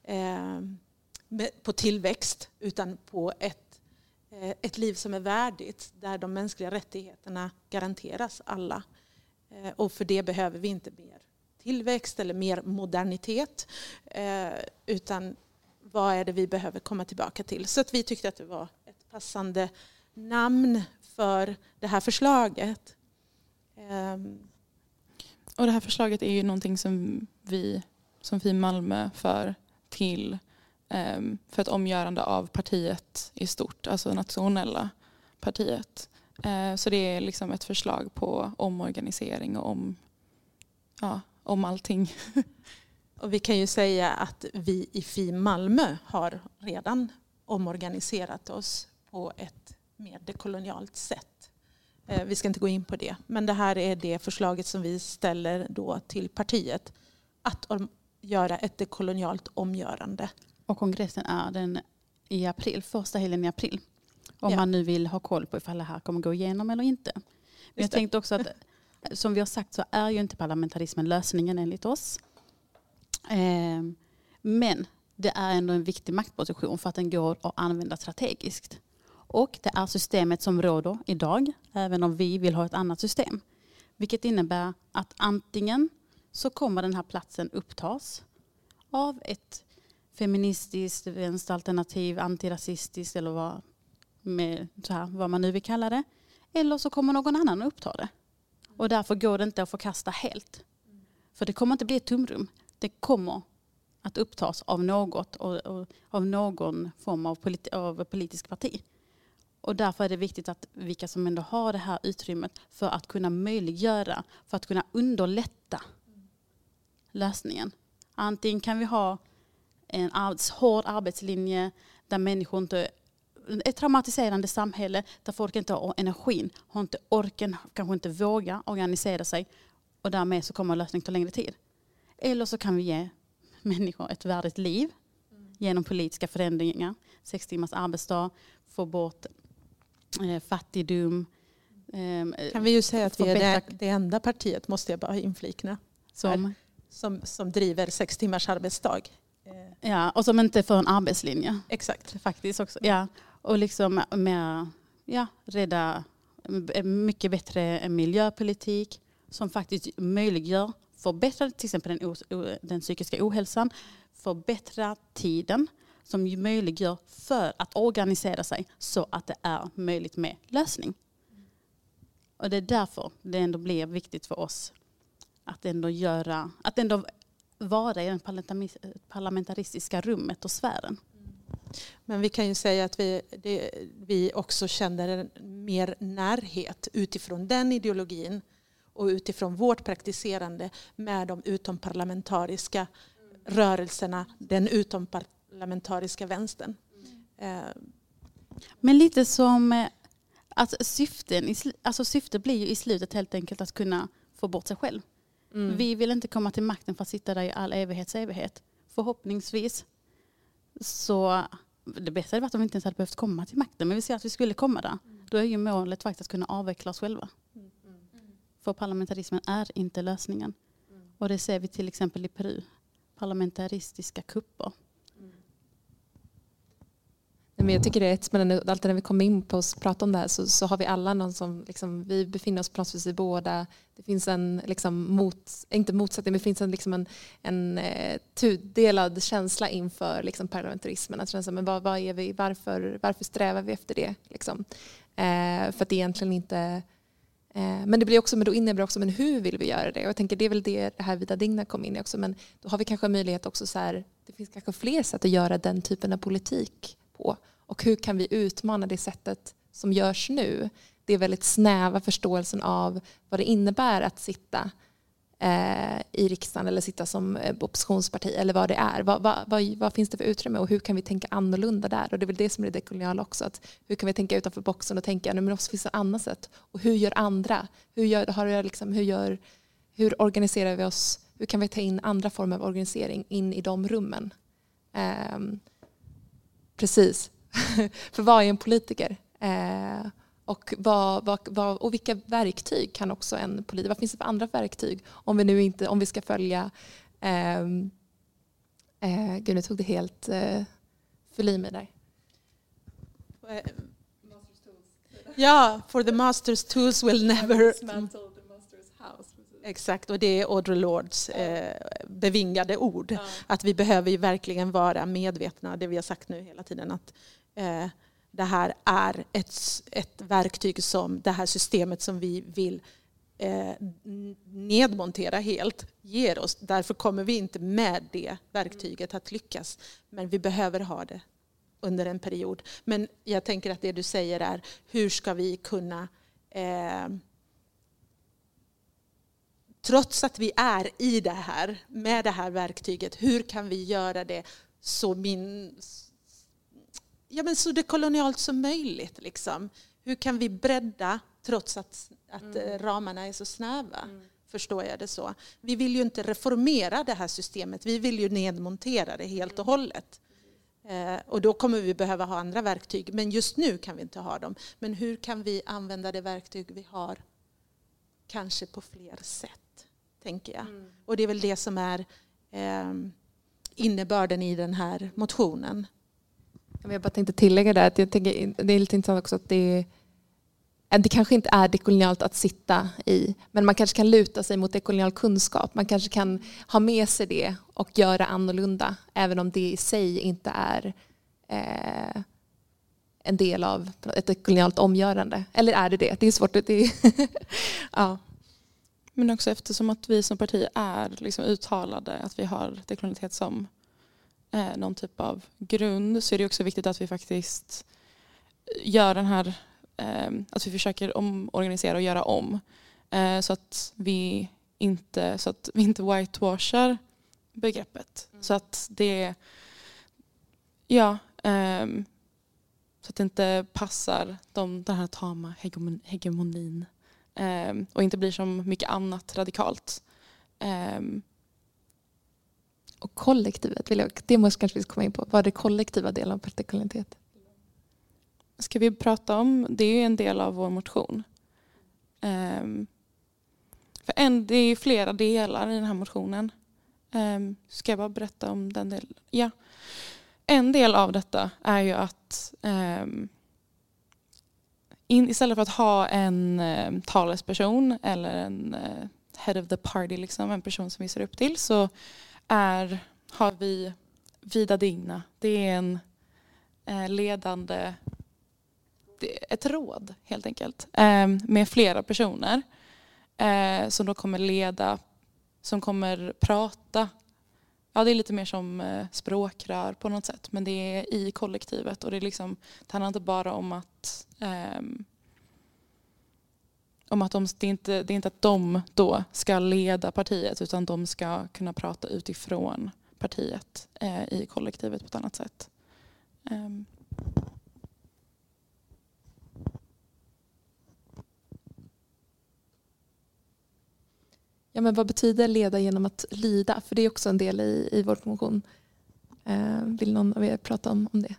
eh, på tillväxt utan på ett, eh, ett liv som är värdigt där de mänskliga rättigheterna garanteras alla. Eh, och för det behöver vi inte mer tillväxt eller mer modernitet eh, utan vad är det vi behöver komma tillbaka till. Så att vi tyckte att det var ett passande namn för det här förslaget. Eh, och det här förslaget är ju någonting som vi som FI Malmö för till för ett omgörande av partiet i stort, alltså nationella partiet. Uh, så det är liksom ett förslag på omorganisering och om, ja, om allting. och vi kan ju säga att vi i FI Malmö har redan omorganiserat oss på ett mer dekolonialt sätt. Eh, vi ska inte gå in på det. Men det här är det förslaget som vi ställer då till partiet. Att göra ett dekolonialt omgörande. Och kongressen är den i april, första helgen i april. Om ja. man nu vill ha koll på ifall det här kommer gå igenom eller inte. Men jag tänkte också att som vi har sagt så är ju inte parlamentarismen lösningen enligt oss. Ehm, men det är ändå en viktig maktposition för att den går att använda strategiskt. Och det är systemet som råder idag, även om vi vill ha ett annat system. Vilket innebär att antingen så kommer den här platsen upptas av ett feministiskt, vänsteralternativ, antirasistiskt eller vad, med, så här, vad man nu vill kalla det. Eller så kommer någon annan att uppta det. Och därför går det inte att förkasta helt. För det kommer inte bli ett tomrum. Det kommer att upptas av något och, och av någon form av, politi av politisk parti. Och därför är det viktigt att vilka som ändå har det här utrymmet för att kunna möjliggöra, för att kunna underlätta lösningen. Antingen kan vi ha en hård arbetslinje där människor inte ett traumatiserande samhälle där folk inte har energin, har inte orken, kanske inte vågar organisera sig och därmed så kommer lösningen ta längre tid. Eller så kan vi ge människor ett värdigt liv genom politiska förändringar. Sex timmars arbetsdag, få bort eh, fattigdom. Eh, Kan vi ju säga att vi är det, det enda partiet, måste jag bara inflikna, som, som, som driver sex timmars arbetsdag. Eh, ja, och som inte får en arbetslinje. exakt. Faktiskt också. Ja. Och liksom med ja, rädda mycket bättre miljöpolitik som faktiskt möjliggör förbättra till exempel den, den psykiska ohälsan, förbättra tiden som möjliggör för att organisera sig så att det är möjligt med lösning. Och det är därför det ändå blir viktigt för oss att ändå göra, att ändå vara i det parlamentaristiska rummet och sfären. Men vi kan ju säga att vi, det, vi också känner en mer närhet utifrån den ideologin och utifrån vårt praktiserande med de utomparlamentariska rörelserna, den utomparlamentariska vänstern. Eh, Men lite som eh, att syften, alltså syftet blir ju i slutet helt enkelt att kunna få bort sig själv. Mm. Vi vill inte komma till makten för att sitta där i all evighets evighet. Förhoppningsvis så det bästa hade varit om vi inte ens hade behövt komma till makten men vi ser att vi skulle komma där. Då är ju målet faktiskt att kunna avveckla oss själva. För parlamentarismen är inte lösningen. Och det ser vi till exempel i Peru. Parlamentaristiska kupper. Nej, men jag tycker det är ett spännande, alltid när vi kommer in på att prata om det här så, så har vi alla någon som, liksom, vi befinner oss på något vis i båda, det finns en, liksom, mot, eh, inte motsättning, men det finns en, liksom en, en eh, tudelad känsla inför liksom, parlamentarismen. Att känna men vad, vad är vi, varför, varför strävar vi efter det? Liksom? Eh, för att det egentligen inte eh, men det blir också, men då innebär det också, men hur vill vi göra det? Och jag tänker det är väl det, det här Vida Digna kom in i också, men då har vi kanske möjlighet också så här, det finns kanske fler sätt att göra den typen av politik på. Och hur kan vi utmana det sättet som görs nu? Det är väldigt snäva förståelsen av vad det innebär att sitta eh, i riksdagen eller sitta som eh, oppositionsparti eller vad det är. Vad, vad, vad, vad finns det för utrymme och hur kan vi tänka annorlunda där? Och det är väl det som är det koloniala också. Att hur kan vi tänka utanför boxen och tänka att det finns finnas ett annat sätt? Och hur gör andra? Hur, gör, har jag liksom, hur, gör, hur organiserar vi oss? Hur kan vi ta in andra former av organisering in i de rummen? Um, precis. för vad är en politiker? Eh, och, vad, vad, vad, och vilka verktyg kan också en politiker, vad finns det för andra verktyg om vi nu inte, om vi ska följa, ehm, eh, gud nu tog det helt, eh, fyll i mig där. eh, ja, for the masters tools will never... Exakt, och det är Audre Lords eh, bevingade ord. Att vi behöver ju verkligen vara medvetna, det vi har sagt nu hela tiden, att eh, det här är ett, ett verktyg som det här systemet som vi vill eh, nedmontera helt ger oss. Därför kommer vi inte med det verktyget att lyckas. Men vi behöver ha det under en period. Men jag tänker att det du säger är hur ska vi kunna eh, trots att vi är i det här med det här verktyget, hur kan vi göra det så, min, ja, men så dekolonialt som möjligt? Liksom? Hur kan vi bredda trots att, att eh, ramarna är så snäva? Förstår jag det så? Vi vill ju inte reformera det här systemet, vi vill ju nedmontera det helt och hållet. Eh, och då kommer vi behöva ha andra verktyg, men just nu kan vi inte ha dem. Men hur kan vi använda det verktyg vi har kanske på fler sätt, tänker jag. Och det är väl det som är eh, innebörden i den här motionen. Jag bara tänkte tillägga där att jag tänker, det är lite intressant också att det, det kanske inte är dekolonialt att sitta i, men man kanske kan luta sig mot dekolonial kunskap. Man kanske kan ha med sig det och göra annorlunda, även om det i sig inte är eh, en del av ett dekolonialt omgörande. Eller är det det? Det är svårt. att- Det är ja. Men också eftersom att vi som parti är liksom uttalade att vi har dekolonialitet som eh, någon typ av grund så är det också viktigt att vi faktiskt gör den här, eh, att vi försöker omorganisera och göra om. Eh, så att vi inte, så att vi inte whitewashar begreppet. Så att det, ja, ehm, så att det inte passar de, den här tama hegemon, hegemonin och inte blir som mycket annat radikalt. Ehm, Och kollektivet, vill jag, det måste kanske vi komma in på. Vad är det kollektiva delen av partikolonitet? ska vi prata om, det är ju en del av vår motion. Ehm, för en, det är ju flera delar i den här motionen. Um, ska jag bara berätta om den delen? Ja. En del av detta är ju att um, in, istället för att ha en eh, talesperson eller en eh, head of the party, liksom, en person som vi ser upp till, så är, har vi Vida Digna. Det är en eh, ledande, ett råd helt enkelt, eh, med flera personer eh, som då kommer leda som kommer prata. Ja, det är lite mer som eh, språkrör på något sätt. Men det är i kollektivet och det, är liksom, det handlar inte bara om att um, om att de, det, är inte, det är inte att de då ska leda partiet utan de ska kunna prata utifrån partiet eh, i kollektivet på ett annat sätt. Um. Ja, men vad betyder leda genom att lyda? För det är också en del i, i vår motion. Eh, vill någon av er prata om, om det?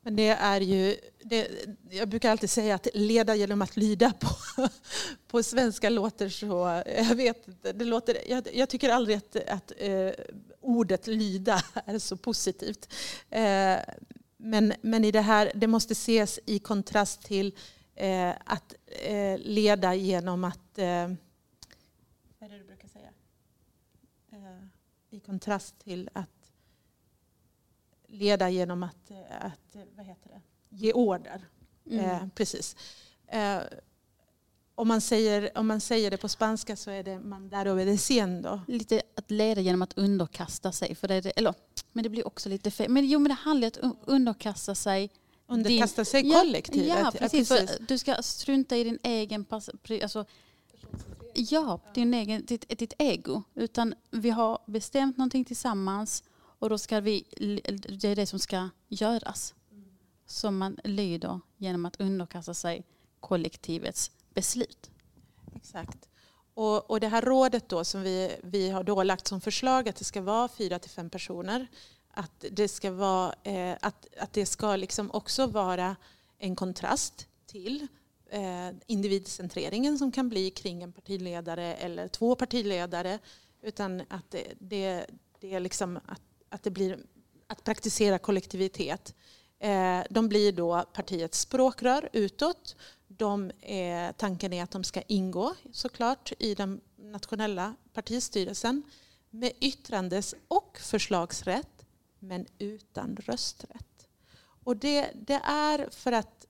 Men det är ju, det, jag brukar alltid säga att leda genom att lyda på, på svenska låter så, jag vet det låter, jag, jag tycker aldrig att, att eh, ordet lyda är så positivt. Eh, men, men i det här, det måste ses i kontrast till eh, att eh, leda genom att eh, vad är det du brukar säga? Eh, i kontrast till att leda genom att, att vad heter det? ge order. Mm. Eh, precis. Eh, om, man säger, om man säger det på spanska så är det mandar obedeciendo. Lite att leda genom att underkasta sig. För det, det, eller, men det blir också lite fel. Men, jo, men det handlar om att underkasta sig Underkasta sig kollektivet. Ja, ja precis. Ja, precis. du ska strunta i din egen... Alltså, Ja, din egen, ditt, ditt ego. Utan vi har bestämt någonting tillsammans och då ska vi, det är det som ska göras. Som man lyder genom att underkasta sig kollektivets beslut. Exakt. Och, och det här rådet då som vi, vi har då lagt som förslag att det ska vara fyra till fem personer. Att det ska, vara, eh, att, att det ska liksom också vara en kontrast till Eh, individcentreringen som kan bli kring en partiledare eller två partiledare. Utan att det, det, det är liksom att, att det blir att praktisera kollektivitet. Eh, de blir då partiets språkrör utåt. De är, tanken är att de ska ingå såklart i den nationella partistyrelsen med yttrandes och förslagsrätt men utan rösträtt. Och det, det är för att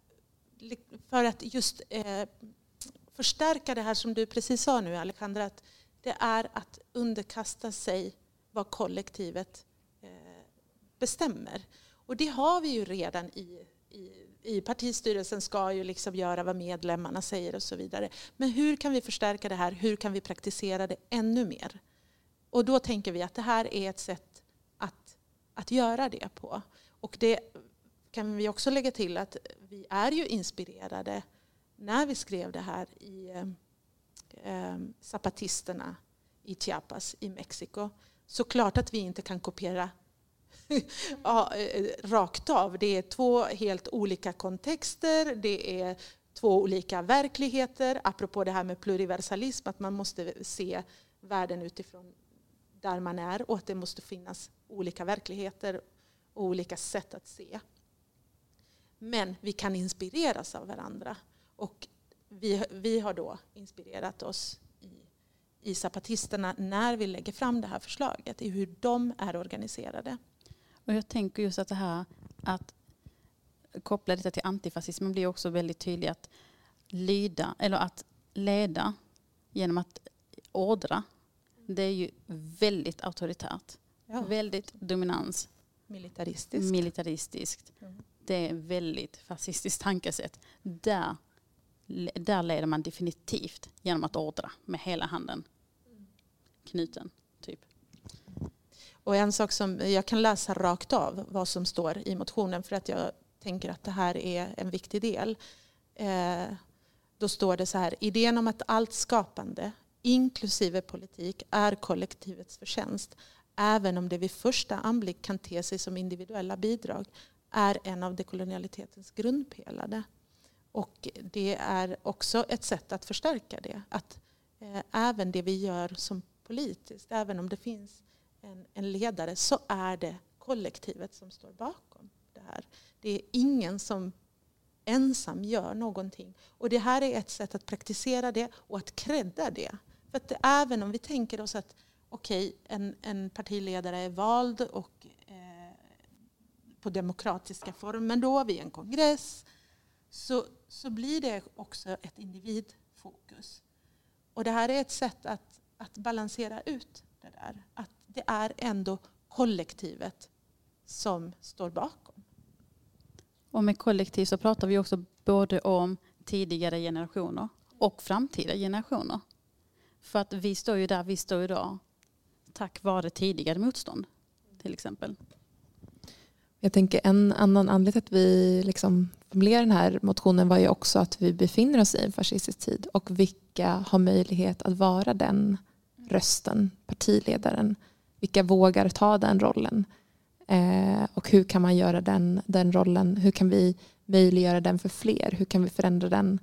för att just eh, förstärka det här som du precis sa nu Alejandra, att det är att underkasta sig vad kollektivet eh, bestämmer. Och det har vi ju redan i, i, i partistyrelsen ska ju liksom göra vad medlemmarna säger och så vidare. Men hur kan vi förstärka det här? Hur kan vi praktisera det ännu mer? Och då tänker vi att det här är ett sätt att, att göra det på. Och det kan vi också lägga till att vi är ju inspirerade när vi skrev det här i eh, eh zapatisterna i Chiapas i Mexiko. Såklart att vi inte kan kopiera ja, eh, rakt av. Det är två helt olika kontexter. Det är två olika verkligheter. Apropå det här med pluriversalism, att man måste se världen utifrån där man är och att det måste finnas olika verkligheter och olika sätt att se. Men vi kan inspireras av varandra. Och vi, vi har då inspirerat oss i, i zapatisterna när vi lägger fram det här förslaget, i hur de är organiserade. Och jag tänker just att det här att koppla detta till antifascismen blir också väldigt tydligt att lyda, eller att leda genom att ordra. Det är ju väldigt auktoritärt. Ja. Väldigt dominans. Militaristiskt. Militaristiskt. Mm det är väldigt fascistiskt tankesätt. Där, där leder man definitivt genom att ordra med hela handen knuten. Typ. Och en sak som jag kan läsa rakt av vad som står i motionen för att jag tänker att det här är en viktig del. Eh, då står det så här, idén om att allt skapande, inklusive politik, är kollektivets förtjänst, även om det vid första anblick kan te sig som individuella bidrag, är en av dekolonialitetens grundpelare. Och det är också ett sätt att förstärka det. Att eh, även det vi gör som politiskt, även om det finns en, en ledare, så är det kollektivet som står bakom det här. Det är ingen som ensam gör någonting. Och det här är ett sätt att praktisera det och att kredda det. För att det, även om vi tänker oss att okej, okay, en, en partiledare är vald och på demokratiska former då vid en kongress så, så blir det också ett individfokus. Och det här är ett sätt att, att balansera ut det där. Att det är ändå kollektivet som står bakom. Och med kollektiv så pratar vi också både om tidigare generationer och framtida generationer. För att vi står ju där vi står idag tack vare tidigare motstånd till exempel. Jag tänker en annan anledning till att vi liksom formulerar den här motionen var ju också att vi befinner oss i en fascistisk tid och vilka har möjlighet att vara den rösten, partiledaren. Vilka vågar ta den rollen? Eh, och hur kan man göra den, den rollen? Hur kan vi möjliggöra den för fler? Hur kan vi förändra den?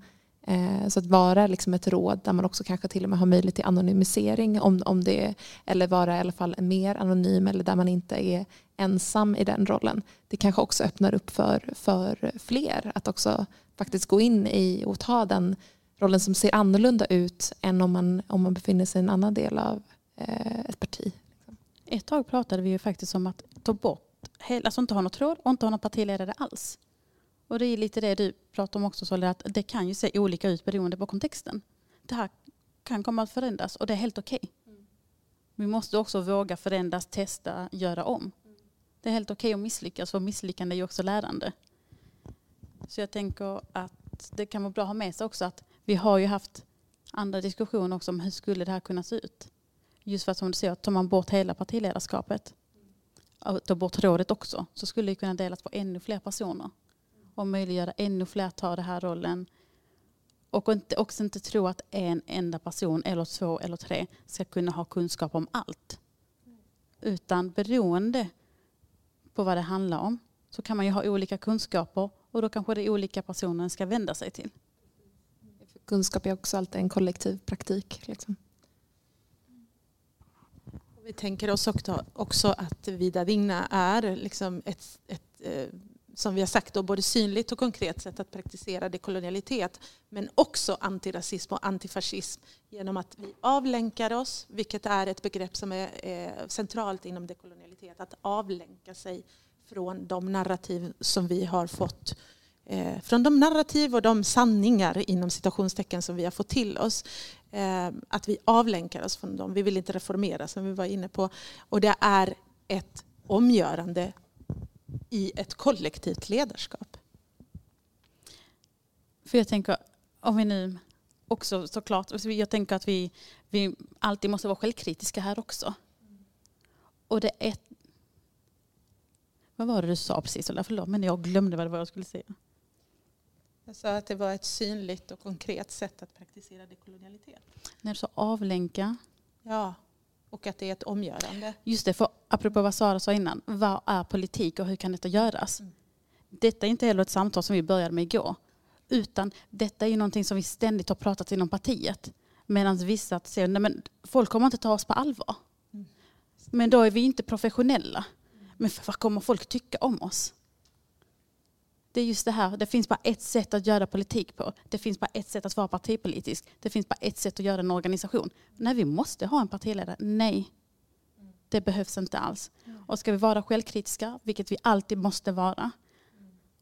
Eh, så att vara liksom ett råd där man också kanske till och med har möjlighet till anonymisering om, om det, eller vara i alla fall mer anonym eller där man inte är ensam i den rollen. Det kanske också öppnar upp för, för fler att också faktiskt gå in i och ta den rollen som ser annorlunda ut än om man, om man befinner sig i en annan del av eh, ett parti. Ett tag pratade vi ju faktiskt om att ta bort, alltså inte ha något råd och inte ha någon partiledare alls. Och det är lite det du pratar om också Solly, att det kan ju se olika ut beroende på kontexten. Det här kan komma att förändras och det är helt okej. Okay. Mm. Vi måste också våga förändras, testa, göra om. Det är helt okej okay att misslyckas för misslyckande är ju också lärande. Så jag tänker att det kan vara bra att ha med sig också att vi har ju haft andra diskussioner också om hur skulle det här kunna se ut. Just för att som du säger, tar man bort hela partiledarskapet och tar bort rådet också så skulle det kunna delas på ännu fler personer och möjliggöra ännu fler att ta den här rollen. Och inte, också inte tro att en enda person eller två eller tre ska kunna ha kunskap om allt. Utan beroende på vad det handlar om så kan man ju ha olika kunskaper och då kanske det är olika personer ska vända sig till. Kunskap är också alltid en kollektiv praktik. Liksom. Vi tänker oss också att Vida Digna är liksom ett, ett, ett eh, som vi har sagt, då, både synligt och konkret sätt att praktisera dekolonialitet. Men också antirasism och antifascism genom att vi avlänkar oss, vilket är ett begrepp som är eh, centralt inom dekolonialitet. Att avlänka sig från de narrativ som vi har fått eh, från de narrativ och de sanningar inom citationstecken som vi har fått till oss. Eh, att vi avlänkar oss från dem. Vi vill inte reformera som vi var inne på. Och det är ett omgörande i ett kollektivt ledarskap. För jag tänker, om vi nu också såklart, jag tänker att vi, vi alltid måste vara självkritiska här också. Och det är... Vad var det du sa precis? Förlåt, men jag glömde vad det var jag skulle säga. Jag sa att det var ett synligt och konkret sätt att praktisera dekolonialitet. När du sa avlänka? Ja, och att det är ett omgörande. Just det, för apropå vad Sara sa innan, vad är politik och hur kan detta göras? Mm. Detta är inte heller ett samtal som vi började med igår. Utan detta är någonting som vi ständigt har pratat inom partiet. Medan vissa säger, nej men folk kommer inte ta oss på allvar. Mm. Men då är vi inte professionella. Men vad kommer folk tycka om oss? Det är just det här, det finns bara ett sätt att göra politik på. Det finns bara ett sätt att vara partipolitisk. Det finns bara ett sätt att göra en organisation. Nej, vi måste ha en partiledare. Nej, det behövs inte alls. Och ska vi vara självkritiska, vilket vi alltid måste vara,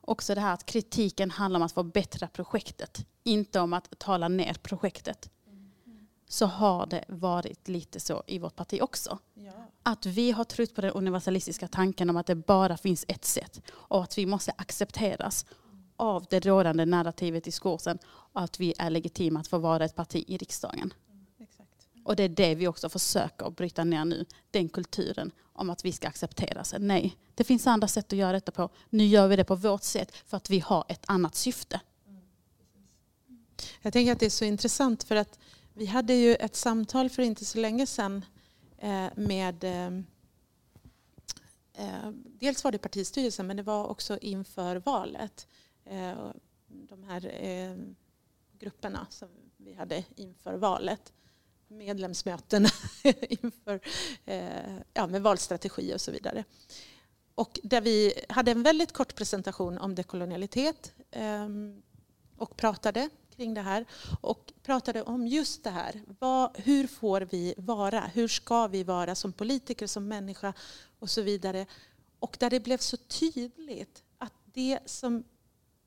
också det här att kritiken handlar om att förbättra projektet, inte om att tala ner projektet. Så har det varit lite så i vårt parti också. Ja. Att vi har trott på den universalistiska tanken om att det bara finns ett sätt och att vi måste accepteras av det rådande narrativet i diskursen och att vi är legitima att få vara ett parti i riksdagen. Och det är det vi också försöker bryta ner nu. Den kulturen om att vi ska accepteras. Nej, det finns andra sätt att göra detta på. Nu gör vi det på vårt sätt för att vi har ett annat syfte. Jag tänker att det är så intressant för att vi hade ju ett samtal för inte så länge sedan eh, med eh, eh, dels var det partistyrelsen men det var också inför valet. De här grupperna som vi hade inför valet. Medlemsmötena, inför, ja, med valstrategi och så vidare. Och där vi hade en väldigt kort presentation om dekolonialitet ehm, och pratade kring det här och pratade om just det här. Vad, hur får vi vara? Hur ska vi vara som politiker, som människa och så vidare. Och där det blev så tydligt att det som,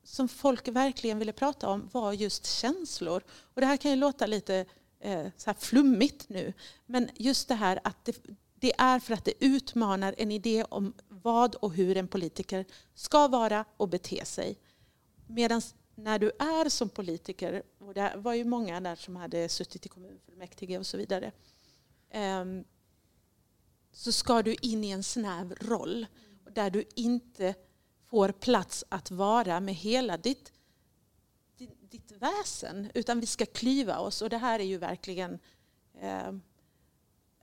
som folk verkligen ville prata om var just känslor. Och det här kan ju låta lite eh, så här flummigt nu. Men just det här att det, det är för att det utmanar en idé om vad och hur en politiker ska vara och bete sig. Medan när du är som politiker, och det var ju många där som hade suttit i kommunfullmäktige och så vidare, ehm, så ska du in i en snäv roll där du inte får plats att vara med hela ditt, ditt, väsen, utan vi ska klyva oss. Och det här är ju verkligen ehm,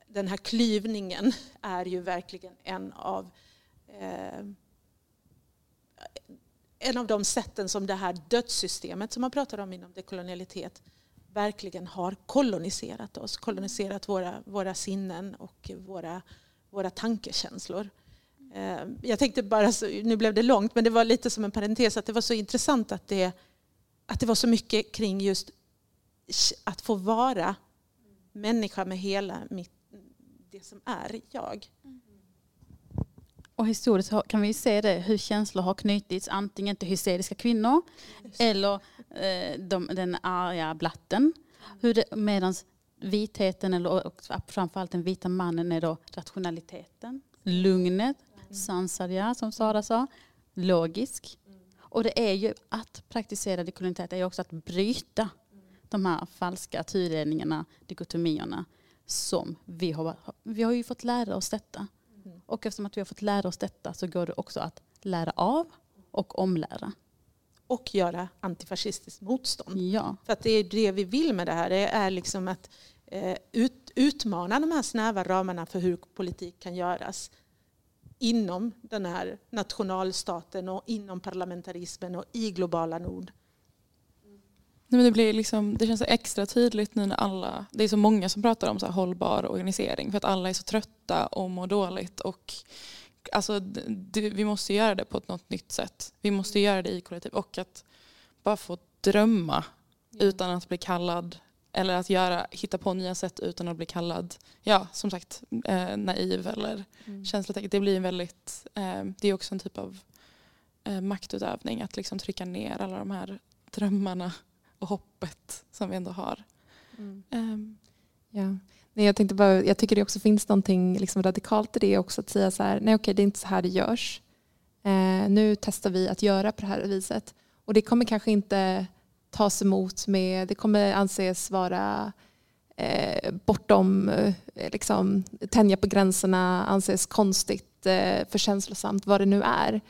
den här klyvningen är ju verkligen en av ehm, en av de sätten som det här dödssystemet som man pratar om inom dekolonialitet verkligen har koloniserat oss, koloniserat våra, våra sinnen och våra, våra tankekänslor. Eh, jag tänkte bara, nu blev det långt, men det var lite som en parentes att det var så intressant att det, att det var så mycket kring just att få vara människa med hela mitt, det som är jag. Mm. Och historiskt kan vi se det hur känslor har knutits antingen till hysteriska kvinnor eller eh, de, den arga blatten. Medan vitheten, eller framförallt den vita mannen, är då rationaliteten, lugnet, sansad, som Sara sa, logisk. Och det är ju att praktisera dekolonitet är ju också att bryta de här falska tudelningarna, dikotomierna som vi har, vi har ju fått lära oss detta. Och eftersom att vi har fått lära oss detta så går det också att lära av och omlära. Och göra antifascistiskt motstånd. Ja. För att det är det vi vill med det här. Det är liksom att eh, ut, utmana de här snäva ramarna för hur politik kan göras inom den här nationalstaten och inom parlamentarismen och i globala nord. Nej, men det, blir liksom, det känns extra tydligt nu när alla, det är så många som pratar om så hållbar organisering för att alla är så trötta och mår dåligt. Och, alltså, det, vi måste göra det på ett något nytt sätt. Vi måste göra det i kollektiv och att bara få drömma utan att bli kallad eller att göra, hitta på nya sätt utan att bli kallad, ja som sagt eh, naiv eller mm. känslotäck. Det blir väldigt, eh, det är också en typ av eh, maktutövning att liksom trycka ner alla de här drömmarna och hoppet som vi ändå har. Mm. Um. Ja. Nej, jag, tänkte bara, jag tycker det också finns någonting liksom radikalt i det också. Att säga så här, nej okej det är inte så här det görs. Eh, nu testar vi att göra på det här viset. Och det kommer kanske inte tas emot med, det kommer anses vara eh, bortom, eh, liksom, tänja på gränserna, anses konstigt, eh, för känslosamt, vad det nu är.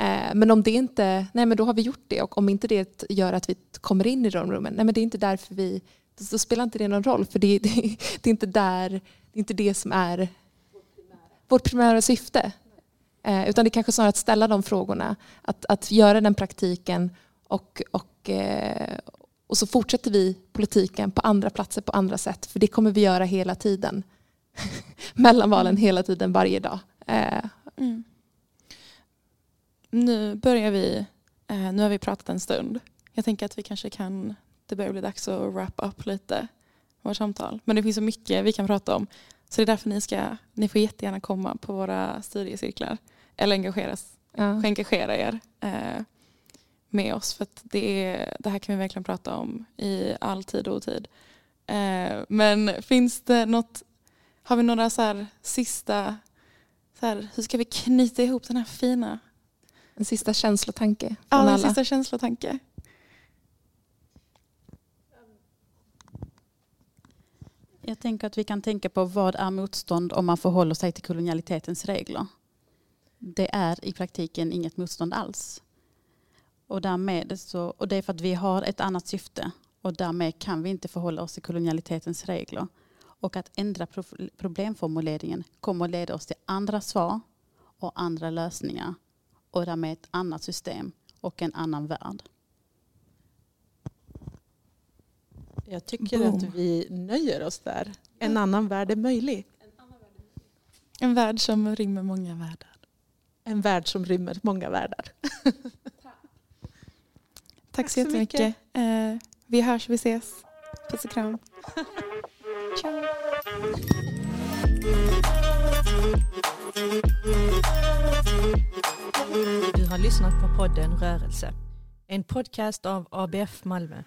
Eh, men om det inte, nej men då har vi gjort det och om inte det gör att vi kommer in i de rummen, nej men det är inte därför vi, då spelar inte det någon roll för det, det, det är inte där, det är inte det som är vårt primära syfte. Eh, utan det är kanske snarare att ställa de frågorna, att, att göra den praktiken och, och, eh, och så fortsätter vi politiken på andra platser på andra sätt för det kommer vi göra hela tiden. Mellan valen hela tiden, varje dag. Mm nu börjar vi, eh, nu har vi pratat en stund. Jag tänker att vi kanske kan, det börjar bli dags att wrap up lite vårt samtal. Men det finns så mycket vi kan prata om. Så det är därför ni ska, ni får jättegärna komma på våra studiecirklar. Eller engageras, ja. engagera er eh, med oss. För det, är, det här kan vi verkligen prata om i all tid och otid. Eh, men finns det något, har vi några så sista, så här, hur ska vi knyta ihop den här fina en sista känslotanke? Ja, en alla. sista känslotanke. Jag tänker att vi kan tänka på vad är motstånd om man förhåller sig till kolonialitetens regler. Det är i praktiken inget motstånd alls. Och, därmed så, och det är för att vi har ett annat syfte och därmed kan vi inte förhålla oss till kolonialitetens regler. Och att ändra problemformuleringen kommer att leda oss till andra svar och andra lösningar och därmed ett annat system och en annan värld. Jag tycker Boom. att vi nöjer oss där. En annan värld är möjlig. En värld som rymmer många världar. En värld som rymmer många världar. Tack så så jättemycket. Eh, vi hörs, vi ses. Puss och kram. Ciao. Du har lyssnat på podden Rörelse. En podcast av ABF Malmö.